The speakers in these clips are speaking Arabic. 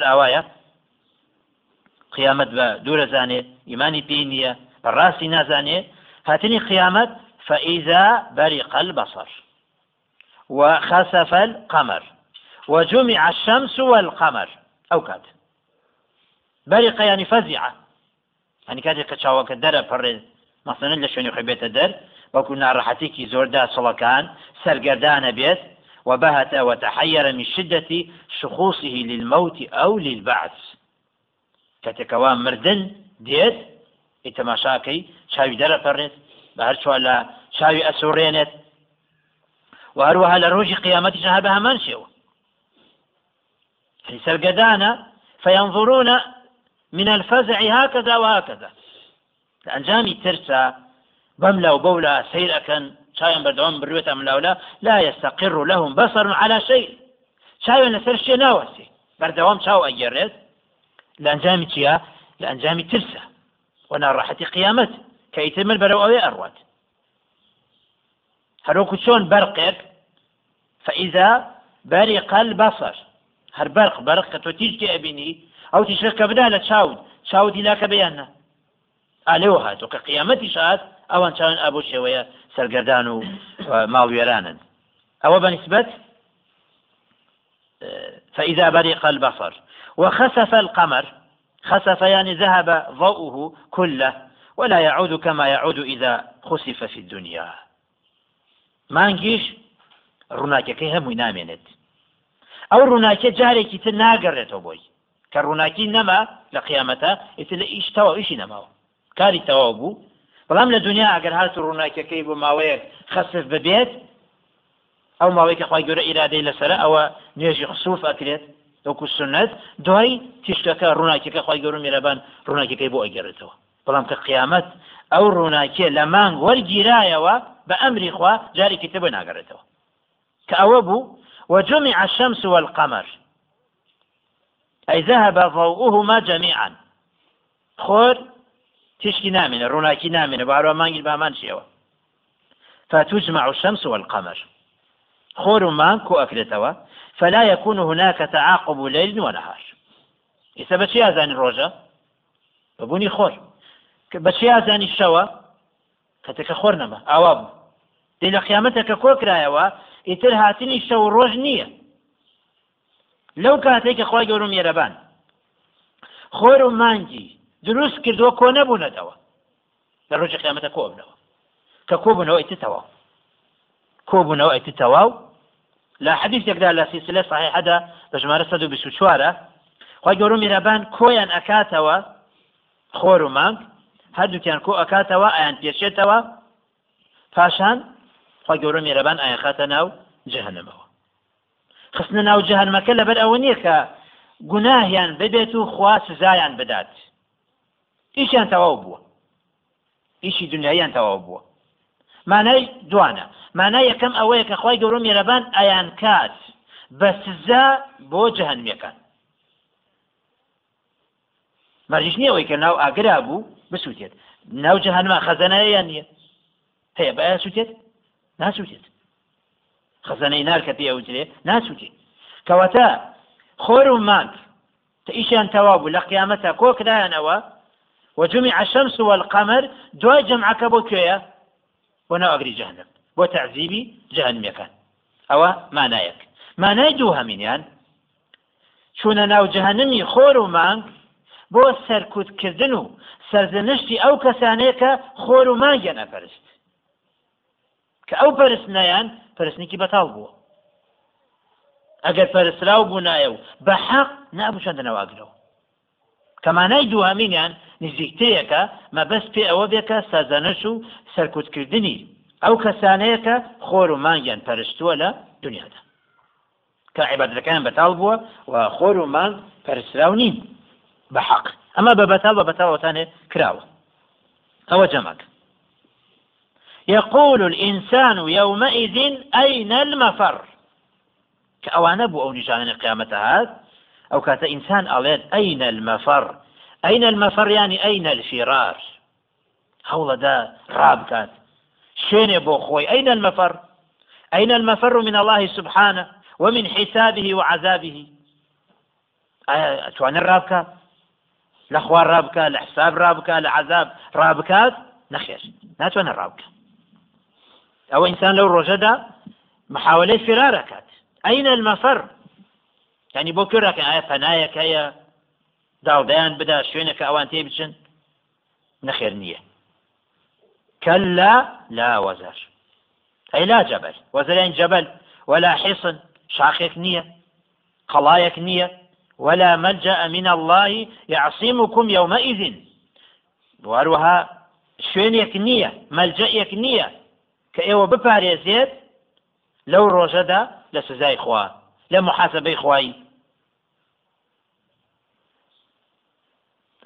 ئاوایە قیامەت بە دوورە زانێ ئیمانی پێی نییە بەڕاستی نازانێ فإذا برق البصر وخسف القمر وجمع الشمس والقمر. أو كاد. برق يعني فزع يعني كاد كتشاوك الدرة فرد مثلا لشون يخبيت الدر. وكنا راحتيكي زوردا صلكان سرقردان بيت. وبهت وتحير من شدة شخوصه للموت أو للبعث. كتكوان مردن ديت ئیتەماشاکەی چاوی دەرەپەڕێت بە هەرچوە لە چاوی ئەسوڕێنێت و هەروەها لە ڕۆژی قیامەتی هە بە هەمان شێوە سەرگەدانە فينظرون من الفزع هكذا وهكذا. لأنجامي ترسى بملا وبولا سير أكن شايم بردوان بروية ملاولا لا يستقر لهم بصر على شيء. شايم لسر شيء ناوسي. بردوام شاو أجرد لأنجامي تيا لأنجامي ترسى. وناڕەحەتی قیامەت کە ئیتمر بەرەو ئەوێ ئەڕوات هەروکو چۆن بەرقێک فإذا برق البصر. هەر بەرق بەرق کە تۆ تیشکی ئەبینی ئەو تیشک کە بدا لە چاود چاودی لاکە شات ئەوان چاوان ئابۆ شێوەیە سەرگەردان و ماڵوێرانن ئەوە بەنسبەت فإذا برق البصر وخسف القمر خسف يعني ذهب ضوءه كله ولا يعود كما يعود إذا خسف في الدنيا. مانگیش ڕووناکەکەی هەمووی نامێنێت. ئەو ڕووناکە جارێکی تر ناگەڕێتەوە بۆی. کە ڕووناکی نەما لە قیامەتە ئیتر لە ئیشتەوە ئیشی نەماوە. کاری تەواو بوو بەڵام لە دنیا ئەگەر هات ڕووناکەکەی بۆ ماوەیەک خەسف ببێت ئەو ماوەی کە خخوای گەورە ئیرادەی لەسرە ئەوە نوێژی خسوف ئەکرێت وەکو سنت دوای تیشتەکە ڕووناکیەکە خی گەور میرەبان ڕووناکەکەی بۆ ئەگەڕێتەوە بەڵام کە قیامەت ئەو ڕووناکیە لە مانگ وەرگیرایەوە بە ئەمری خوا جارێکی تە بە ناگەڕێتەوە کە ئەوە بوو وجمع الشمس والقمر أي ذهب ضوءهما جميعا. خور تشكي نامنة روناكي نامنة بارو مانجل بامان شيوا فتجمع الشمس والقمر. خور مان كو أكلتوا فلا يكون هناك تعاقب ليل ونهار ئێستا بەچی ئازانی ڕۆژە؟ بەبوونی خۆر. بەچی ئازانی شەوە؟ کەتەکە خۆر نەما. ئاوا بوو. دێ لە قیامەتەکە کۆ کرایەوە ئیتر هاتنی شەو ڕۆژ نییە. لەو کاتێک کە خۆی گەورم میێرەبان خۆر و مانگی دروست کردووە کۆ نەبوونەتەوە. لە ڕۆژی قیامەتە کۆبنەوە کە کۆبوونەوە ئیتر تەواو کۆبوونەوە ئیتر تەواو لا حديثێکدا لە سلسلە صحیحەدا بە ژمارە 124 خی گەورە میرەبان کۆیان ئەکاتەوە خۆر و مانگ هەردووکیان کۆ ئەکاتەوە ئایان پێشێتەوە پاشان خی گەورە میرەبان ئایا خاتە ناو جەهنمەوە خستنە ناو جەهنمەکە لەبەر ئەوە نییە کە گوناهیان ببێت و خوا سزایان بدات. ئیشیان تەواو بووە. ئیشی دنیاییان تەواو بووە. مانای دوانە. مانای یەکەم ئەوەیە کە خی گەورە میێرەبان ئەیان کات. بە سزا بۆ جەهنمیەکان. مەرجش نییە ئەوەی کە ناو ئاگرا بوو بسووتێت. ناو جەهنما خەزەنایان نییە. هەیە بە سووتێت؟ ناسووتێت. خەزانەی نار کە پێوترێ ناسووتێت. کەواتە خۆر و مانک تا ئیشیان تەوا بوو. لە قیامەتە کۆکرایانەوە وجمع الشمس والقمر دو جمع كبو كيا ونو أجري جهنم وتعذيبي جهنم يكان أو ما نايك ما نايدوها من يعني چونە ناو جەهنمی خۆر و مانگ بۆ سەرکوتکردن و سەرزنشتی ئەو کەسانەیە کە خۆر و مانگە نەپەرست. کە ئەو پەرستنیان پرستنیکی بەتاڵ بووە. ئەگەر پەرستراو بوونایە و بە حەق نابوشەندەنەواگرەوە کەمانای دوهامینیان نزیکتەیەکە مەبەست پێ ئەوە بێکە سازانش و سەرکوتکردنی ئەو کەسانەیە کە خۆر و مانگیان پەرستووە لە دنیادا. کە عیبادەکان بەتاڵ بووە و خۆر و مانگ پەرسراو نین بە حەق. ئەمە بە بەتاڵ بە بەتاوەتانێ کراوە. ئەوە جەمەک يقول الإنسان يومئذ أين المفر كأوانا بو أو نشان القيامة هذا ئەو کات ئینسان أين المفر؟ أين المفر يعني أين الفرار؟ هەوڵ ئەدا ڕابکات شوێن بۆ خۆی أين المفر؟ أين المفر من الله سبحانه ومن حسابه وعذابه؟ ئایا ئەتوانێت ڕابکە لە خوار ڕابکە لە حساب ڕابکە لە عذاب ڕابکات نەخێر ناتوانە ڕابکە ئەوە ئینسان لەو ڕۆژەدا محاولەی ئەینە ینی بۆ کوێڕەکە ئایا پەنایەک هەیە داڵدەیان بدا شوێنەکە ئەوان تێ نەخێر نییە. كلا لا وزر أي لا جبل وزرين جبل ولا حصن شاخك نية قلايك نية ولا ملجأ من الله يعصمكم يومئذ واروها شوێنێک نییە مەلجەیەک نییە کە ئێوە بپارێزێت لەو ڕۆژەدا لە سزای خوا لە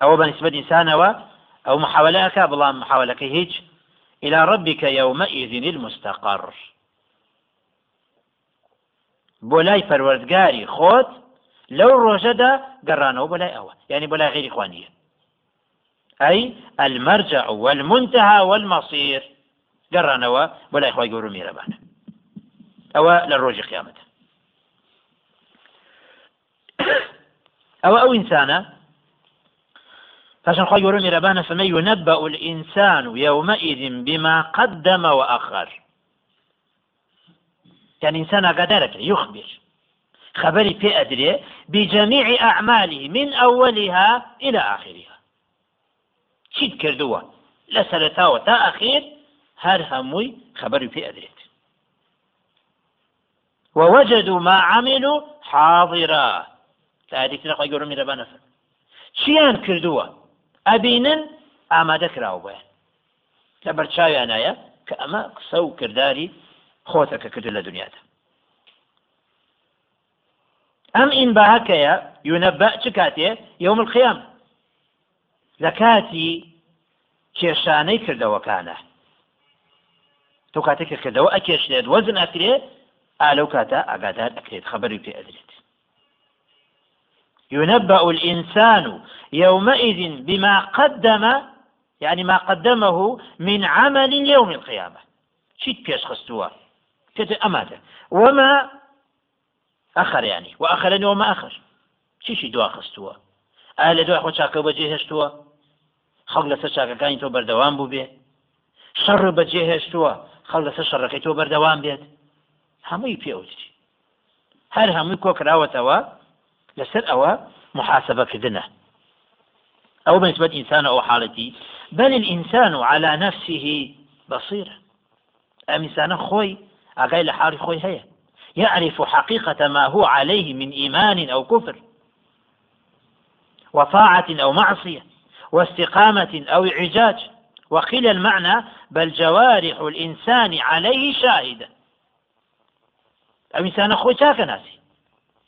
ئەوە بەنسبەت ئینسانەوە ئەو محاولەکە بەڵام محاولەکەی هیچ إلى ربك يومئذ المستقر. بۆ لای پەروەردگاری خۆت لەو ڕۆژەدا گەڕانەوە بەلای ئەوە یعنی بەلای غیری خوانیە. ئەی المەرجع والمنتهى والمصير گەڕانەوە بەلای خۆی گەور و میێرەبانە ئەوە لە ڕۆژی قیامەت ئەوە فعشان خواهي يقولون ربانا فما ينبأ الإنسان يومئذ بما قدم وأخر. يعني إنسان قدرك يخبر. خبري في أدري بجميع أعماله من أولها إلى آخرها. شيد كردوة؟ لسلتا وتا أخير هر هموي خبري في أدريت ووجدوا ما عملوا حاضرا. تاريخ نقول يقولون ربانا شيان كردوة؟ ئەبینن ئامادەکراوە بە لە بەرچاویانایە کە ئەمە قسە و کردداری خۆتەکە کردو لە دنیادا. ئەم ئین باهەکەیە یونەبە چ کاتێ یوم القیام لە کاتی کێشانەی کردەوەکانە. تۆ کاتێککە کردەوە ئەکێشێت وەزن ئەکرێت ئالەو کاتە ئاگادار ئەکرێت خبری پێ ئەدرێت. ينبأ الإنسان يومئذ بما قدم يعني ما قدمه من عمل يوم القيامة. شيت بيش خستوا كت أماده وما أخر يعني؟ وأخرني وما أخر. شي شي دوا خستوا أهل دوا خو چاکە بەجێ هێشتووە خەڵک لەسەر چاکەکانی تۆ بەردەوام بوو بێ شەڕ بەجێ هێشتووە خەڵ لەسەر شەڕەکەی تۆ بەردەوام بێت هەمووی پێوتی هەر هەمووی کۆکراوەتەوە لەسەر ئەوە محاسبەکردنە أو بالنسبة إنسان أو حالتي. بل الإنسان على نفسه بصير. أم إنسان خوي أقايل حال خوي هي. يعرف حقيقة ما هو عليه من إيمان أو كفر. وطاعة أو معصية. واستقامة أو إعجاج. وقيل المعنى بل جوارح الإنسان عليه شاهدة. أو إنسان خوي شاك ناسي.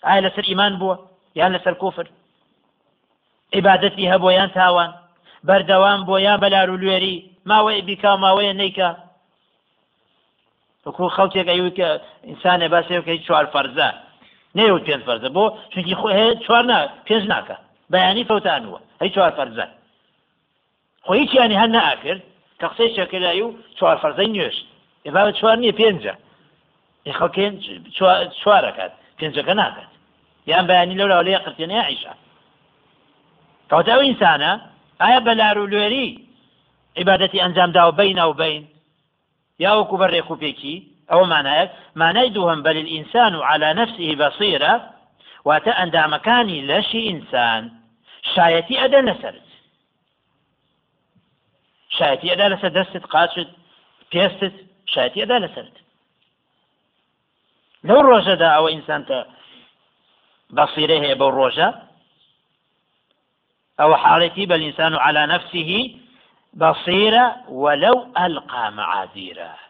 آية لسر إيمان بوه؟ یان لەسەر کوفر عیبادەتی هەبوو یان تاوان. بەردەوام بۆ یان بەلار و لێری ماوەی بیکا ماوەیە نیکە وەکو خەڵکێک ئەوی کە ئینسانێ باسێکە هیچ چوار فەرزە. نەیوت پێنج فەرزە. بۆ چونکی خۆ هەیە چوار نا پێنج ناکە. بەیانی فەوتانوە هەی چوار فەرزە. خۆ هیچیانی هەر نەئاکرد کە قسەی شەکەلایی و چوار فەرزەی نوێش. ئێبا چوار نییە پێنجە. خەڵکێن چوارەکات. پێنجەکە ناکات. یان بەیانی لەولا لێ قرتێنەیە عیشا کەوتە ئەو ئینسانە ئایا بە لار و لێری عیبادەتی ئەنجامدا و بین و بین یا وەکو بە ڕێکوپێکی ئەوە مانایەت مانای دووهم بەل الإنسان على نفسه بصيرة. واتە ئەندامەکانی لەشی ئینسان شایەتی ئەدە لەسرت شایەتی ئەدا لەسەر دەستت قاچت پێستت شایەتی ئەدا لەسرت لەو ڕۆژەدا ئەوە ئینسان کە بصيره هي بروجة أو حالتي بل الإنسان على نفسه بصيرة ولو ألقى معاذيره.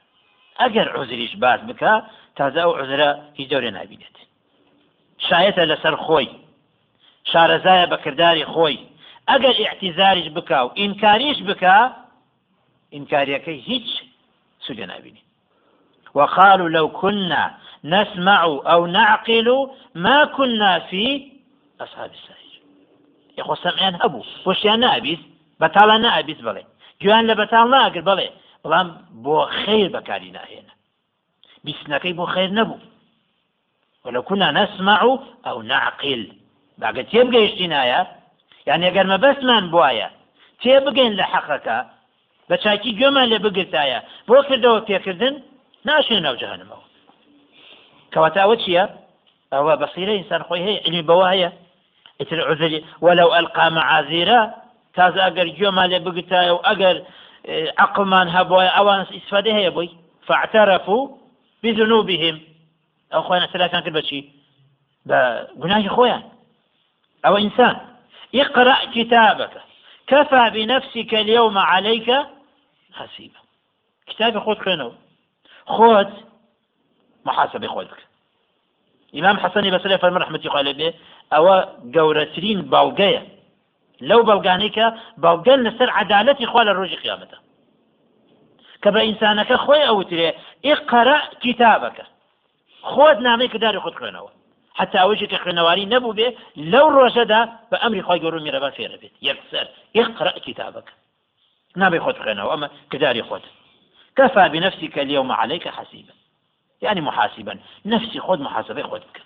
ئەگەر عزریش باز بکە تازە ئەو عزرە هیچ دەورێ نبینێت شایەتە لەسەر خۆی شارەزایە بەکردداری خۆی ئەگەر احتیزاریش بکە و ئینکاریش بکە ئینکاریەکەی هیچ سوودە وقالوا لو كنا نسمع أو نعقل ما كنا في أصحاب السعير. يخو سمعان هبو. وشيان نابيس؟ بەتاڵە نائبیست بڵێ گویان لە بەتاڵ ناگر بڵێ بەڵام بۆ خیر بەکاری ناهێنا بیستنەکەی بۆ خیر نەبوو ولو كنا نسمع أو نعقل. باگە تێبگەیشتی نایە یان ئەگەر مەبەستمان بواە تێ بگەین لە حەقەکە بە چاکی گوێمان لێ بگرتایە بۆ کردەوە پێکردن ناشێن ناو جەهنمەوە کەواتاوە چییە ئەوە بەسیرە ئینسان خۆی هەیە علمی بەوە هەیە ئتر عزری وەلو ئەلقا معازیرە تازە ئەگەر گوێمان لێ بگتایە و ئەگەر عقلمان هەبواە ئەوان ئیسفادە هەیە بووی فاعترفوا بذنوبهم. ئەو خۆیان ئەسلاکان کرد بەچی بە گوناهی خۆیان اقرأ كتابك. كفى بنفسك اليوم عليك حسيبا. كتابي خود خوێنەوە خۆت محاسبەی خۆت بکە ئیمام حەسەنی بەسەر فەرمە رحمەتی خوا لێبێ ئەوە گەورەترین باوگەیە لەو بەڵگانەی کە باوگەن لەسەر عدالەتی خوا لە ڕۆژی قیامەتە کە بە ئینسانەکە خۆی ئەوترێ ئقرە کتابەکە خۆت نامەی کە خوێنەواری نەبوو بێ لەو ڕۆژەدا بە ئەمری خۆی گەور میرەبا فێرە بێت یەکسەر ئقرە کتابەکە نابێ خۆت خوێنەوە ئەمە کردداری خۆت كفى بنفسك اليوم عليك حسيبا. يعني محاسبا. نفسي خود محاسبة خودك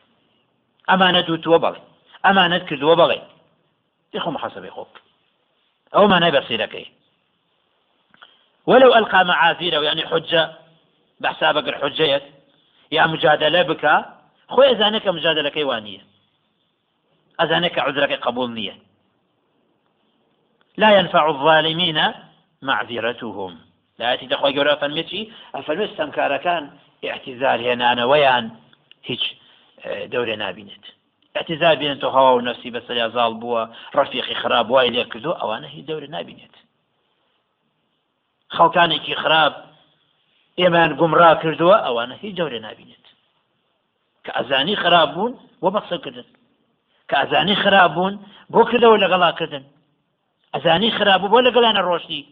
أمانة دوت وبغي أمانة كرد وبغي يخو محاسبة خودك أو ما نبصي لك ولو ألقى معاذيره يعني حجة. بحسابك الحجية يا مجادلة بك خوي أزانك مجادلة كيوانية أزانك عذرك قبول نية لا ينفع الظالمين معذرتهم. لا يأتي دخوة جورا فالمتي أفلمس كان اعتزال هێنانەوەیان هیچ دەورە نبینێت اعتزال بێن تۆ هەوا و نفسی بەسەریا زاڵ بووە ڕفیقی خراپ وای لێ کردو ئەوانە هیچ دەورە نبینێت خەڵکانێکی خراپ ئێمان گومڕا کردووە ئەوانە هیچ جەورە نبینێت کە ئەزانی خراپ بوون وە بەخسەکردن کە ئەزانی خراپ بوون بۆ کردەوە لەگەڵاکردن ئەزانی خراپ بوو بۆ لەگەڵانە ڕۆشتی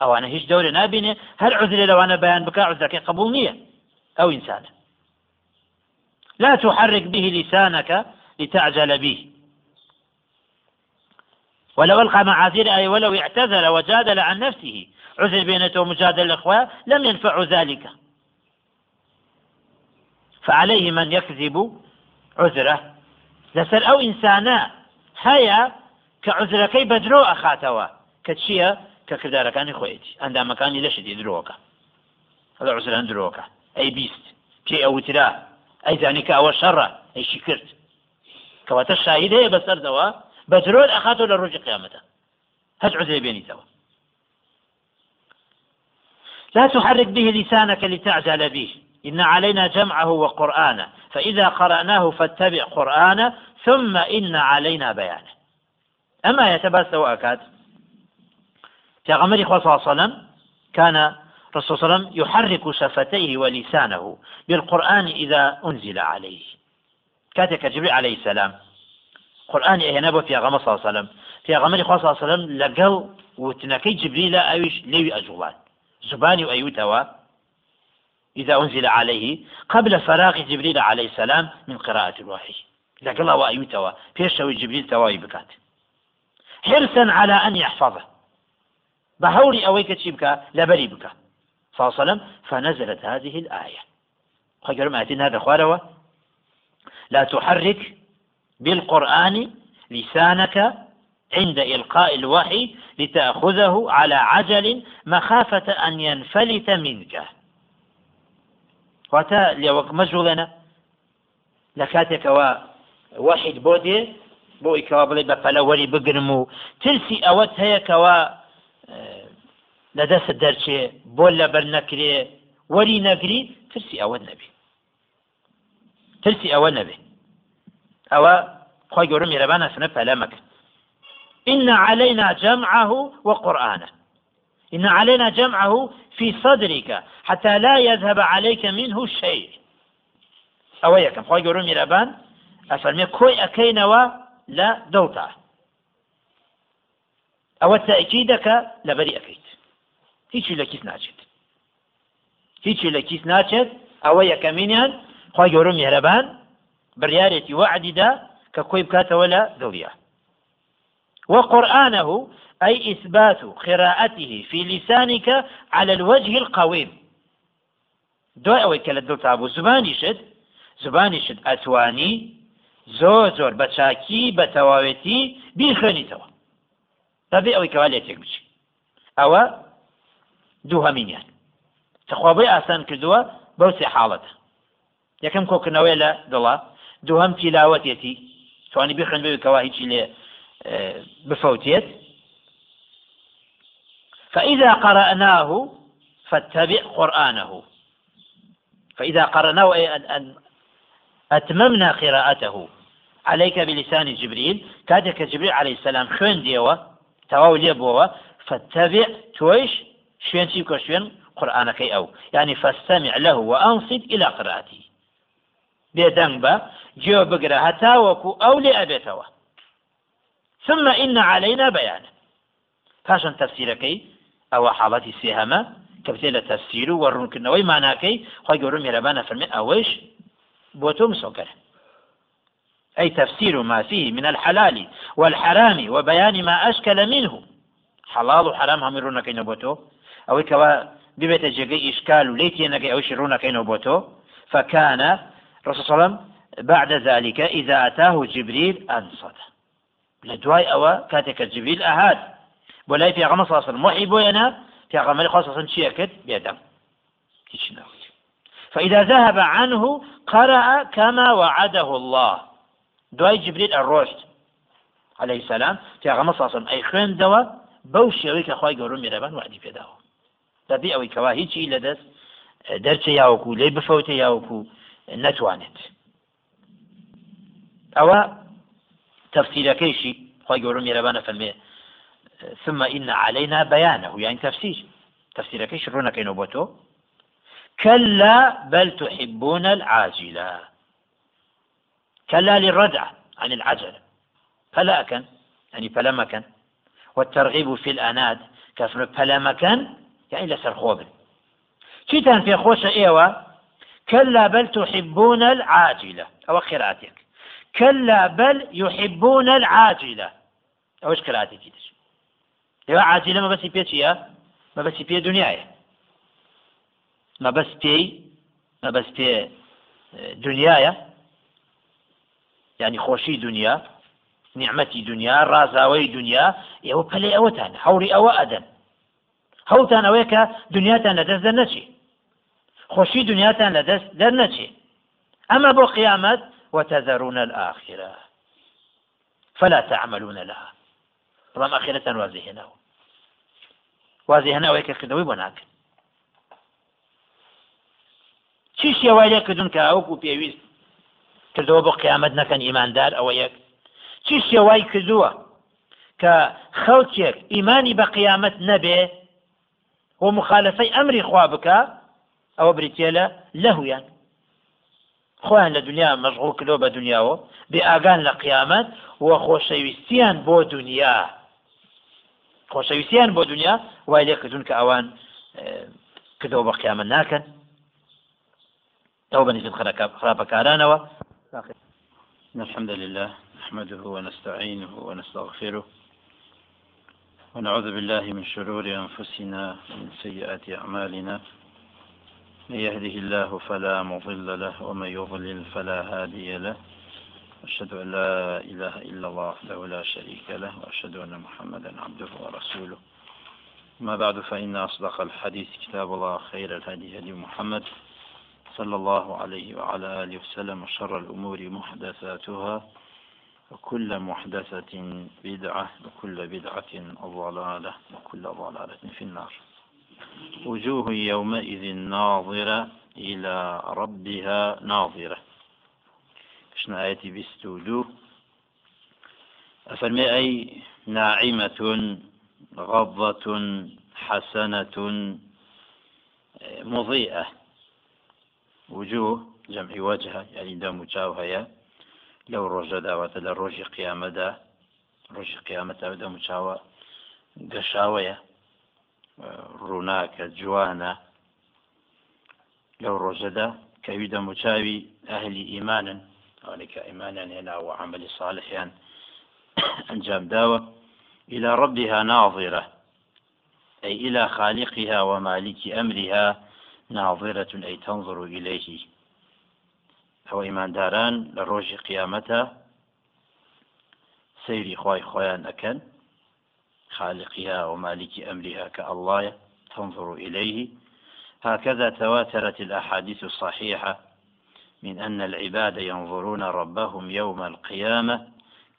ئەوانە هیچ دەورە نبینێ هەر عزرێ لەوانە بەیان بک عزەکەی قبول نییە ئەو ئینسانە لا تحرك به لسانك لتعجل به. ولو ألقى معاذير أي ولو اعتذر وجادل عن نفسه. عذر بينته ومجادل الإخوة لم ينفع ذلك. فعليه من يكذب عذره. لسر أو إنسانا هيا كعذركي بدرو أخاتوا كتشيا ككردارەکانی خۆیەتی. ئەندامەکانی لەشتی درۆکە. هەڵ عسران درۆکە. ئەی بیست. پێ ئەوترا. ئەی زانی کە ئەوە شەڕە ئەیشی کرد؟ کەواتە شاهید هەیە بەسەردەوە. بە درۆت ئەخاتەوە لە ڕۆژی قیامەتە. هەج عزێ بێنیتەوە لا تحرك به لسانك لتعجل به. إن علينا جمعه وقرآنه. فإذا قرأناه فاتبع قرآنه ثم إن علينا بيانه. أما يتباس وأكاد في خوا صلى الله عليه وسلم كان رسول صلى الله عليه وسلم يحرك شفتيه ولسانه بالقرآن إذا أنزل عليه. كاتك جبريل عليه السلام. قرآن إهنابه في غمر صلى الله عليه وسلم. في غمر خوا صلى الله عليه وسلم لقل وتنكي جبريل أويش ليوي أجولان زباني وأيوتوا. إذا أنزل عليه قبل فراغ جبريل عليه السلام من قراءة الوحي. لقل وأيوتوا. بيشتوي جبريل تواي بكات. حرصا على أن يحفظه. بە هەوری ئەوەی کە چی فاصلم فنزلت هذه الآية. خجر ما أتينا خواروا لا تحرك بالقرآن لسانك عند إلقاء الوحي لتأخذه على عجل مخافة أن ينفلت منك. واتا لوك مجهولنا. لكاتك وحيد بودي بۆ ئیکەوا بڵێ بە پەلەوەری بگرم و لە دەست دەرچێ بۆ لە بەر نەکرێ وەری نەگری ترسی ئەوە نەبێ. ترسی ئەوە نەبێ. ئەوە خۆی گەورم میێرەبانە سنە پەلەمەکە إن علينا جمعه وقرآنه إن علينا جمعه في صدرك حتى لا يذهب عليك منه شيء. أو يكم خوي يقولون ميرابان أفرمي كوي أكينوا لا دوتا أو تأكيدك لبري أكيد هیچی لە کیس ناچێت هیچی لە کیس ناچێت ئەوە یەکەمینیان خی گەورە میهرەبان بڕیارێتی وعدیدا کە کۆی لە وقرآنه أي إثبات قراءته في لسانك على الوجه القويم. دو أوي كلا دل تابو زباني شد زباني شد أتواني. زۆر زۆر بە چاکی بە تەواوێتی بەبێ ئەوەی کەوا لێ تێک بچی ئەوە دوو هەمینیان تەخوابی ئاسان کردووە بەو سێ حاڵەتە یەکەم کۆکردنەوەی لە دڵە دووهەم تیلاوەتێتی توانی بخێن بێکەوە هیچی لێ بفوتێت فإذا قرأناه فاتبع قرآنه. فإذا قرأناه أي أن أتممنا قراءته. عليك بلسان جبريل. كاتك جبريل عليه السلام خوين ديوة تواو ليبوة فاتبع تويش شوين تيكو شوين قرآنك أو. يعني فاستمع له وأنصت إلى قراءته. بە جێ بگرە هەتا وەکو ئەو لێ ئەبێتەوە ثم إن علينا بيانه پاشان تەفسیرەکەی ئەوە حاڵەتی سێهەمە کە بتێ لە تەفسیر و وەڕوونکردنەوەی ماناکەی خۆی گەورە میێرەبانە فەرمێ ئەوەش بۆ تۆ مسۆکەر أي تفسير ما فيه من الحلال والحرام وبيان ما أشكل منه. حلال وحرام هم يرونكين بوتو أو كوا ببيت جيجي إشكال وليتي نكي أو شرونكين بوتو فكان رسول صلى الله عليه وسلم بعد ذلك إذا أتاه جبريل أنصت. لدواي أو كاتك جبريل أهاد. ولا في غمص وسلم وحي بوينا في غمر خاصة شيكت بيدم. فإذا ذهب عنه قرأ كما وعده الله. دواي جبريل الرشد عليه السلام الله عليه وسلم أي خوين دوا بوشي أويك أخوي قولون ميربان وعدي في داو دبي أوي كوا هيجي لدس درس ياوكو لي بفوت ياوكو نتوانێت ئەوە تەفسیرەکەیشی خۆی گەورم میێرەبانە فەرمێ ثم إن علينا بيانه يعني تفسير تفسيرك شرونك إنه بوتو كلا بل تحبون العاجلة كلا للردعة عن العجلة فلا أكن يعني فلا مكن والترغيب في الأناد كفر فلا مكن يعني لسر خوب شيتان في خوش إيوة كلا بل تحبون العاجلة. أو قراءتك. كلا بل يحبون العاجلة. أو إيش قراءتك يا عاجلة ما بس يا. ما بس بيه دنيايا ما بس بيه ما بس بيه دنيايا يعني خوشي دنيا نعمتي دنيا رازاوي دنيا ئێوە پەلێ ئەوەتان هەوری ئەوە ئەدەن هەوتان ئەوەیە دنیاتان لەدەست دەنەچی خۆشی دنیاتان لە دەست دەرنەچێ ئەمە بۆ وتذرون الآخرة. فلا تعملون لها. بەڵام ئاخرەتان وازی هێناوە وازی هێناوەی کەکردەوەی بۆ ناکەن چی شێوای لێ کردون کە ئەوکو کردەوە بۆ قیامەت نەکەن ئیماندار ئەوە یەک. چی شێوای کردووە؟ کە خەڵکێک ئیمانی بە قیامەت نەبێ و مخالفەی ئەمری خوا بکە ئەوە بریتە لە لەهویان. خۆیان لە دنیا مەشغول کردەوە بە دنیاوە بێ ئاگان لە قیامەت وە خۆشەویستیان بۆ دنیا. خۆشەویستیان بۆ دنیا وای لێ کردون کە ئەوان کردەوە بە قیامەت ناکەن. ئەو بەنیزم خراپەکارانەوە الحمد لله نحمده ونستعينه ونستغفره ونعوذ بالله من شرور أنفسنا ومن سيئات أعمالنا. من يهده الله فلا مضل له ومن يضلل فلا هادي له. أشهد أن لا إله إلا الله وحده لا شريك له وأشهد أن محمدا عبده ورسوله. ما بعد فإن أصدق الحديث كتاب الله خير الهدي هدي محمد. صلى الله عليه وعلى آله وسلم وشر الأمور محدثاتها وكل محدثة بدعة وكل بدعة ضلالة وكل ضلالة في النار. وجوه يومئذ ناظرة إلى ربها ناظرة. شنا آياتي بستودو أفرمي أي ناعمة غضة حسنة مضيئة وجوه جمع وجهة يعني دم جاوهيا لو رجدا وتلا رجي قيامدا رجي قيامتا دم جاوة قشاوية ڕووناکە جوانە لەو ڕۆژەدا کەوی دەموچاوی ئەهلی ئیمانن ئەوەی کە ئیمانیان هێناوە عملی صالحیان ئەنجام داوە إلى ربها ناظرة. أي إلى خالقها ومالك أمرها. ناظرة أي تنظر إليه. ئەوە ئیمانداران لە ڕۆژی قیامەتە سەیری خی خۆیان ئەەکەن خالقها ومالك أمرها كالله تنظر إليه. هكذا تواترت الأحاديث الصحيحة من أن العباد ينظرون ربهم يوم القيامة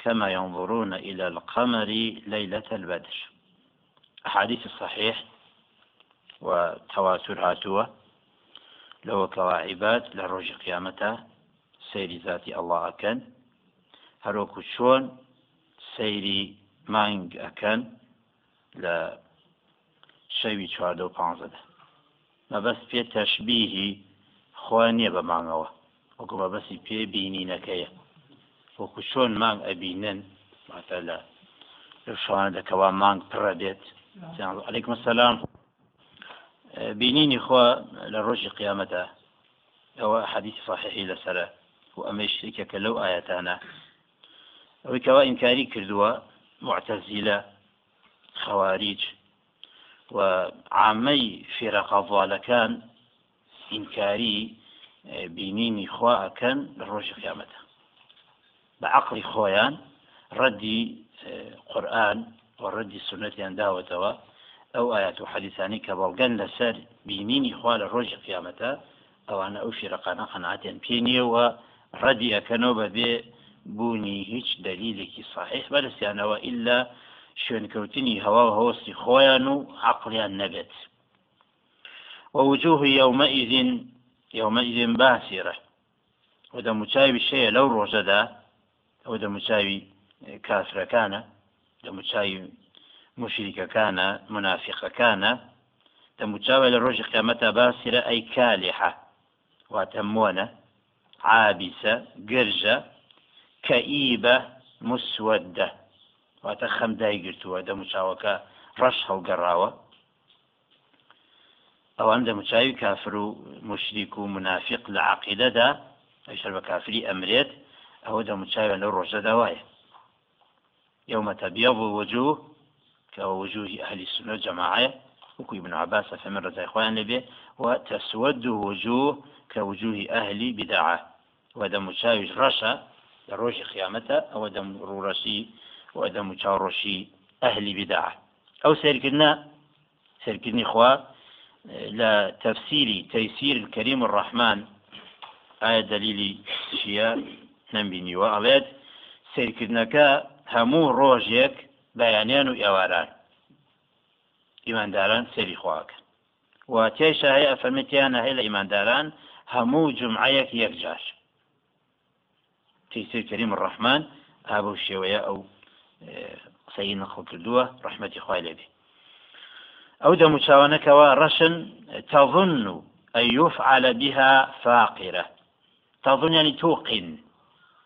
كما ينظرون إلى القمر ليلة البدر. أحاديث الصحيح وتواتر هاتوه لو كواعبات لروج قيامته سير ذات الله أكن هروكو شون سيري مانگ ئەکەن لە شەوی چواردە و پانزەدا مەبەست پێ تەشببیهی خوا نییە بە مانگەوە. وەکو مەبەستی پێ بینینەکەیە. وەکو چۆن مانگ ئەبینن ماتە لە شوانە دەکەوا مانگ پڕە بێت علیکم سلام بینینی خوا لە ڕۆژی قیامەتە ئەوە حەدیث صحیحی لەسرە و ئەمە شتێکەکە لەو ئاەتانە ئەوەی کەوا ئینکاری کردووە معتەزیلە خەواریج و عامەی فێرەقاڵەکان ئینکاری بینینی خوا ئەکەن لە ڕۆژی قیامەتە بە عقلی خۆیان ڕەدی قورآن و ڕەدی سنەتیان داوەتەوە ئەو ئايات و حەدیسانی کە بەڵگەن لەسەر بینینی خوا لە ڕۆژی قیامەتە ئەوانە ئەو شیرەقانە قەنعاتیان پێ نییەوە ڕەدی ئەەکەنەوە بەبێ بوونی هیچ دلیلێکی صحیح بەرسیانەوە ئللا شوێنکەوتنی هەوا و هەوەستی خۆیان و عقلیان نەبێت ووجوه يومئذ يومئذ باسرة. وده مچاوی شەیە لەو ڕۆژەدا ئەو دە مچاوی کافرەکانە دە مچاوی مشریکەکانە منافقەکانە دەموچاوە لە ڕۆژی قیامەتە باسرە ئەی کالحە واتە مۆنە عابسە گرژە کەئیبە مسودە واتە خەم دایگرتووە دەموچاوەکە ڕەش هەڵگەڕاوە ئەوان دەموچاوی کافر و مشریک و منافق لە عقیدەدا ئەشەر بە کافری ئەمرێت ئەوە دەموچاوە لەو ڕۆژەدا وایە يوم تبيض وجوه كوجوه أهل السنة جماعة وكو ابن عباس فمن رضي إخوان لبه وتسود وجوه كوجوه أهل بدعة. وده مشاوش رشا لە ڕۆژی خیامەتە ئەوە دەم ڕوڕەشی و دەم و چاوڕۆشی ئەهلی بداع ئەو سێرکردە سێرکردنی خوا لە تەفسیری تەیسیر کەریم الرحمن ئایا دلیلی چیە نمبینیوە ئەڵێت سیرکردنەکە هەموو ڕۆژێک بەیانیان و ئێواران. ئیمانداران سەری خواکە و تێشە هەیە ئەفەرمەتیانە هەیە لە ئیمانداران هەموو جمعەیەک یەکجار تيسير كريم الرحمن أبو الشوية أو سيدنا خلق الدوة رحمة إخوائي لبي أو دا مشاونك ورشن تظن أن يفعل بها فاقرة. تظن يعني توقن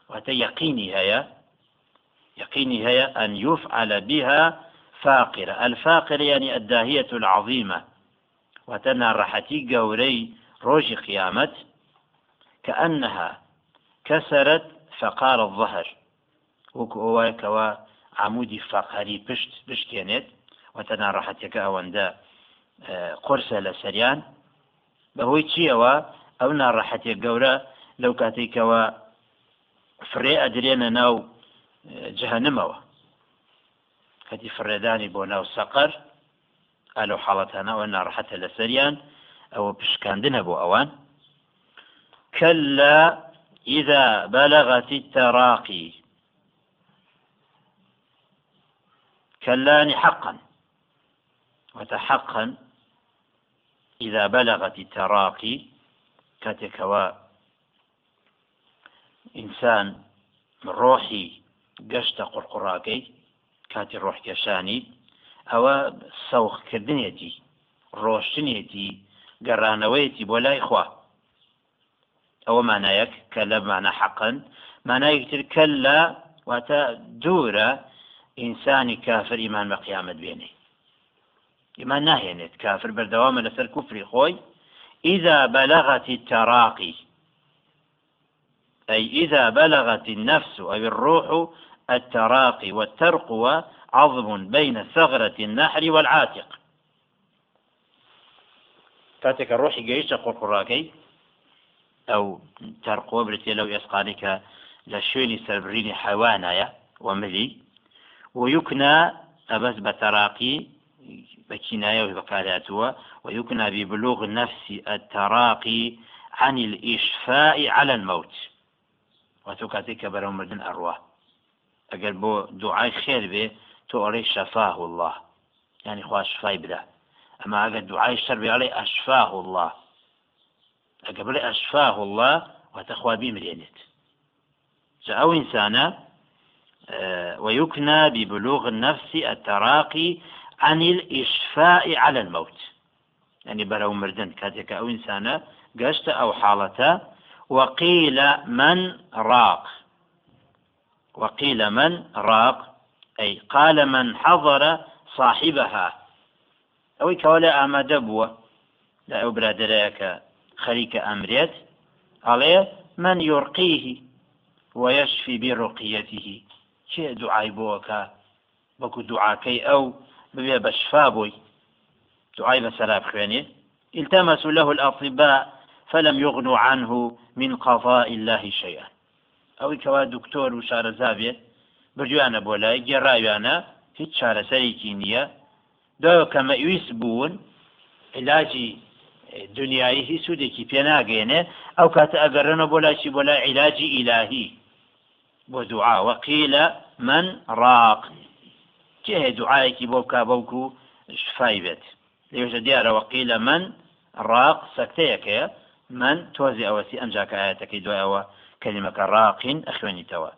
وهذا يقيني هيا يقيني هيا أن يفعل بها فاقرة الفاقرة يعني الداهية العظيمة. وتنا رحتي قوري روج قيامت كأنها كسرت فقار الظهر. وەکو ئەوەیەکەوە عمودی فقەری پشت بشتێنێت وەتەنا ڕەحەتەکە ئەوەندە قرسە لە سەریان بەهۆی چیەوە ئەو ناڕەحەتێک گەورە لەو کاتێکەوە فرێ ئەدرێنە ناو جەهنمەوە کەتی فرێدانی بۆ ناو سەقەر ئالو حاڵەتانەوە ناڕەحەتە لە سەریان ئەوە پشکاندنە بۆ ئەوان كلا إذا بلغت التراقي. كلان حقا. وتحقا إذا بلغت التراقي. كتكوا إنسان روحي قرقراكي كاتي روح كشاني أو سوخ كردنيتي روشتنيتي قرانويتي بولاي خواه ئەوە مانایەک کە لە مانە حەقن مانایەکتر کە لە واتە دوورە ئینسانی کافر ئیمان بە قیامەت بێنێ. ئیمان ناهێنێت کافر بەردەوامە لەسەر کوفری خۆی. إذا بلغت التراقي أي إذا بلغت النفس أو الروح التراقي والترقوة عظم بين ثغرة النحر والعاتق. كاتك الروح جيش قرقراكي أو ترقوة برتي لو يسقانك لشوني سربريني حيوانايا وملي. ويكنى أبس بتراقي بكناية وبكاراتها ويكنى ببلوغ النفس التراقي عن الإشفاء على الموت. وتكاتك برو مردن أقل بو دعاء خير به تؤري شفاه الله يعني خوا شفاي بدا أما أقل دعاء الشر به علي أشفاه الله أقل أشفاه الله وتخوى بمرينت جاء إنسانا آه، ويكنى ببلوغ النفس التراقي عن الإشفاء على الموت. يعني برو مردن كاتك أو إنسانا قشت أو حالته وقيل من راق. وقيل من؟ راق. أي قال من حضر صاحبها. أو كولا أما دبوة لا أبرادريك خليك أمريت. عليه من يرقيه ويشفي برقيته. شيء دعاي بوكا بكو دعاكي أو ببيع بشفابوي دعاي بسلاب خواني التمسوا له الأطباء فلم يغنوا عنه من قضاء الله شيئا. ئەوەی کەوا دکتۆر و شارەزاابێ بردویانە بۆ لای گێڕاویانە هیچ چارەسەرێکی نییە. داوە کە مەویست بوون علاجی دنیایی هیچ سوودێکی پێ ناگەێنێ ئەو کاتە ئەگەڕنە بۆ لاشی بۆ لای عیلاجی ئیلاهی. بۆ دوعا وەقیلە من ڕاق. کێ دوعاەکی بۆ کا بەوکو شفای بێت. لێژە دیارە وەقیلە من ڕاق سەکتەیەکەیە من تۆزی ئەوەسی ئەمجاکە ئاەتەکەی دوایەوە كلمة راق أخواني توا.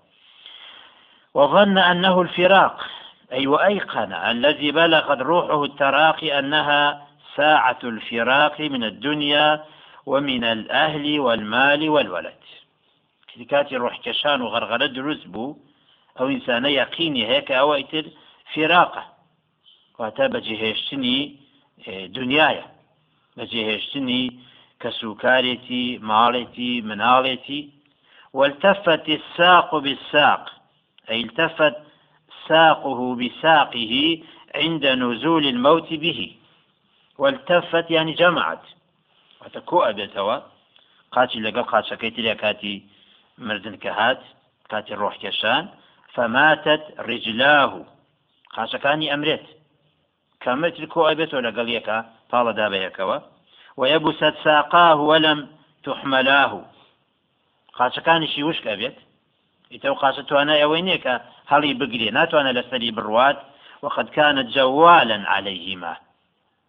وظن أنه الفراق أي وأيقن الذي بلغت روحه التراقي أنها ساعة الفراق من الدنيا ومن الأهل والمال والولد. كاتي روح كشان وغرغرة دروس بو أو إنسان يقيني هيك أو يتر فراقة. واتا بجهشتني دنيايا. بجهشتني كسوكارتي مالتي منالتي والتفت الساق بالساق أي التفت ساقه بساقه عند نزول الموت به. والتفت يعني جمعت. وتكو أبيتوا قاتي لقل قاتشكيت لي كاتي مردن كهات كاتي الروح كشان فماتت رجلاه. قاتشكاني أمرت كمت الكو أبيتوا لقل يكا؟ طال دابيكوا ويبست ساقاه ولم تحملاه. قاچەکانیشی وشکە بێت. ئیتە قاسە توانە ئەوەی نییە کە هەڵی بگرێ ناتوانە لەسەری بڕوات وقد كانت جوالا عليهما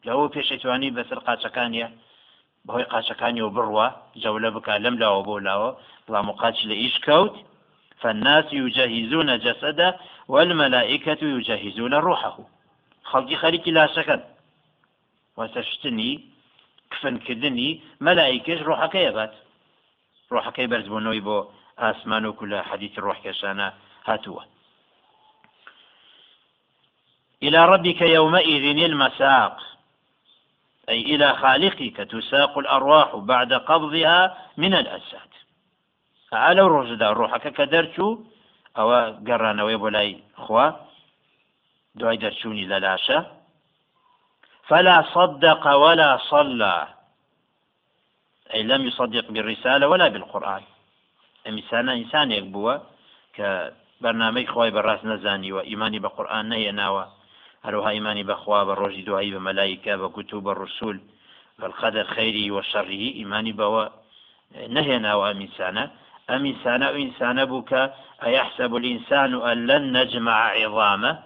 لەوە پێشەتوانی بەسەر قاچەکانیە بەهۆی قاچەکانی و بڕوە جەولە بک لەم لاوە بۆ لاوە بڵام قاچ لە ئیش کەوت فالناس يجهزون جسده والملائكة يجهزون روحه خەڵکی خەریکی لاشەکەن. وەسەشتنی کفنکردنی مەلایکش ڕۆحەکەی بات. ڕۆحەکەی بەرزبوونەوەی بۆ ئاسمان وکو لە حەدیث ڕۆحکەشانە هاتووە. إلى ربك يومئذ المساق. أي إلى خالقك تساق الأرواح بعد قبضها من الأجساد على روجدا روحك كدرتو أو قرانا ويبولاي خوا دعي درشوني للاشة فلا صدق ولا صلى. أي لم يصدق بالرسالة ولا بالقرآن. إنسان إنسان يقبوا كبرنامج خواي براس نزاني وإيماني بقرآن نهي ناوى هروها إيماني بخوا بالروج دوائي بملائكة بكتب الرسول بالقدر خيره وشره إيماني بوا نهي ناوى إنسانا أم إنسان أو إنسان بك أيحسب الإنسان أن لن نجمع عظامه؟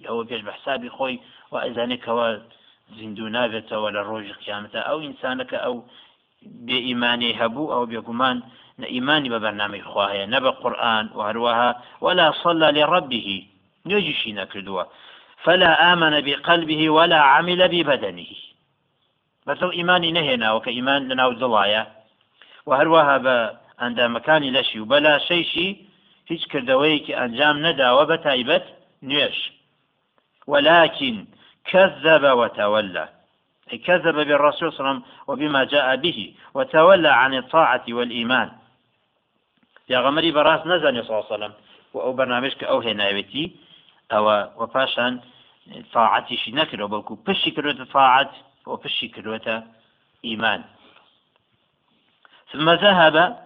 لو بيش بحسابي خوي وإذانك هو زندو نابته ولا روج قيامته. أو إنسانك أو بإيماني هبو أو بيقمان إيماني ببرنامج خواهي نبى قرآن وهروها ولا صلى لربه نجشي نكردوا فلا آمن بقلبه ولا عمل ببدنه. بەتڵ ئیمانی نەهێناوە کە ئیمان لەناو دڵایە و هەروەها بە ئەندامەکانی لەشی و بەلا شەیشی هیچ کردەوەیەکی ئەنجام نەداوە بە تایبەت نوێش ولكن كذب وتولى كذب بالرسول صلى الله عليه وسلم وبما جاء به وتولى عن الطاعة والإيمان. يا غمري براس نزل صلى الله عليه وسلم وأو برنامجك أو هناوتي أو وفاشان طاعتي شي نكر بشي كروت طاعت وبشي كروت إيمان ثم ذهب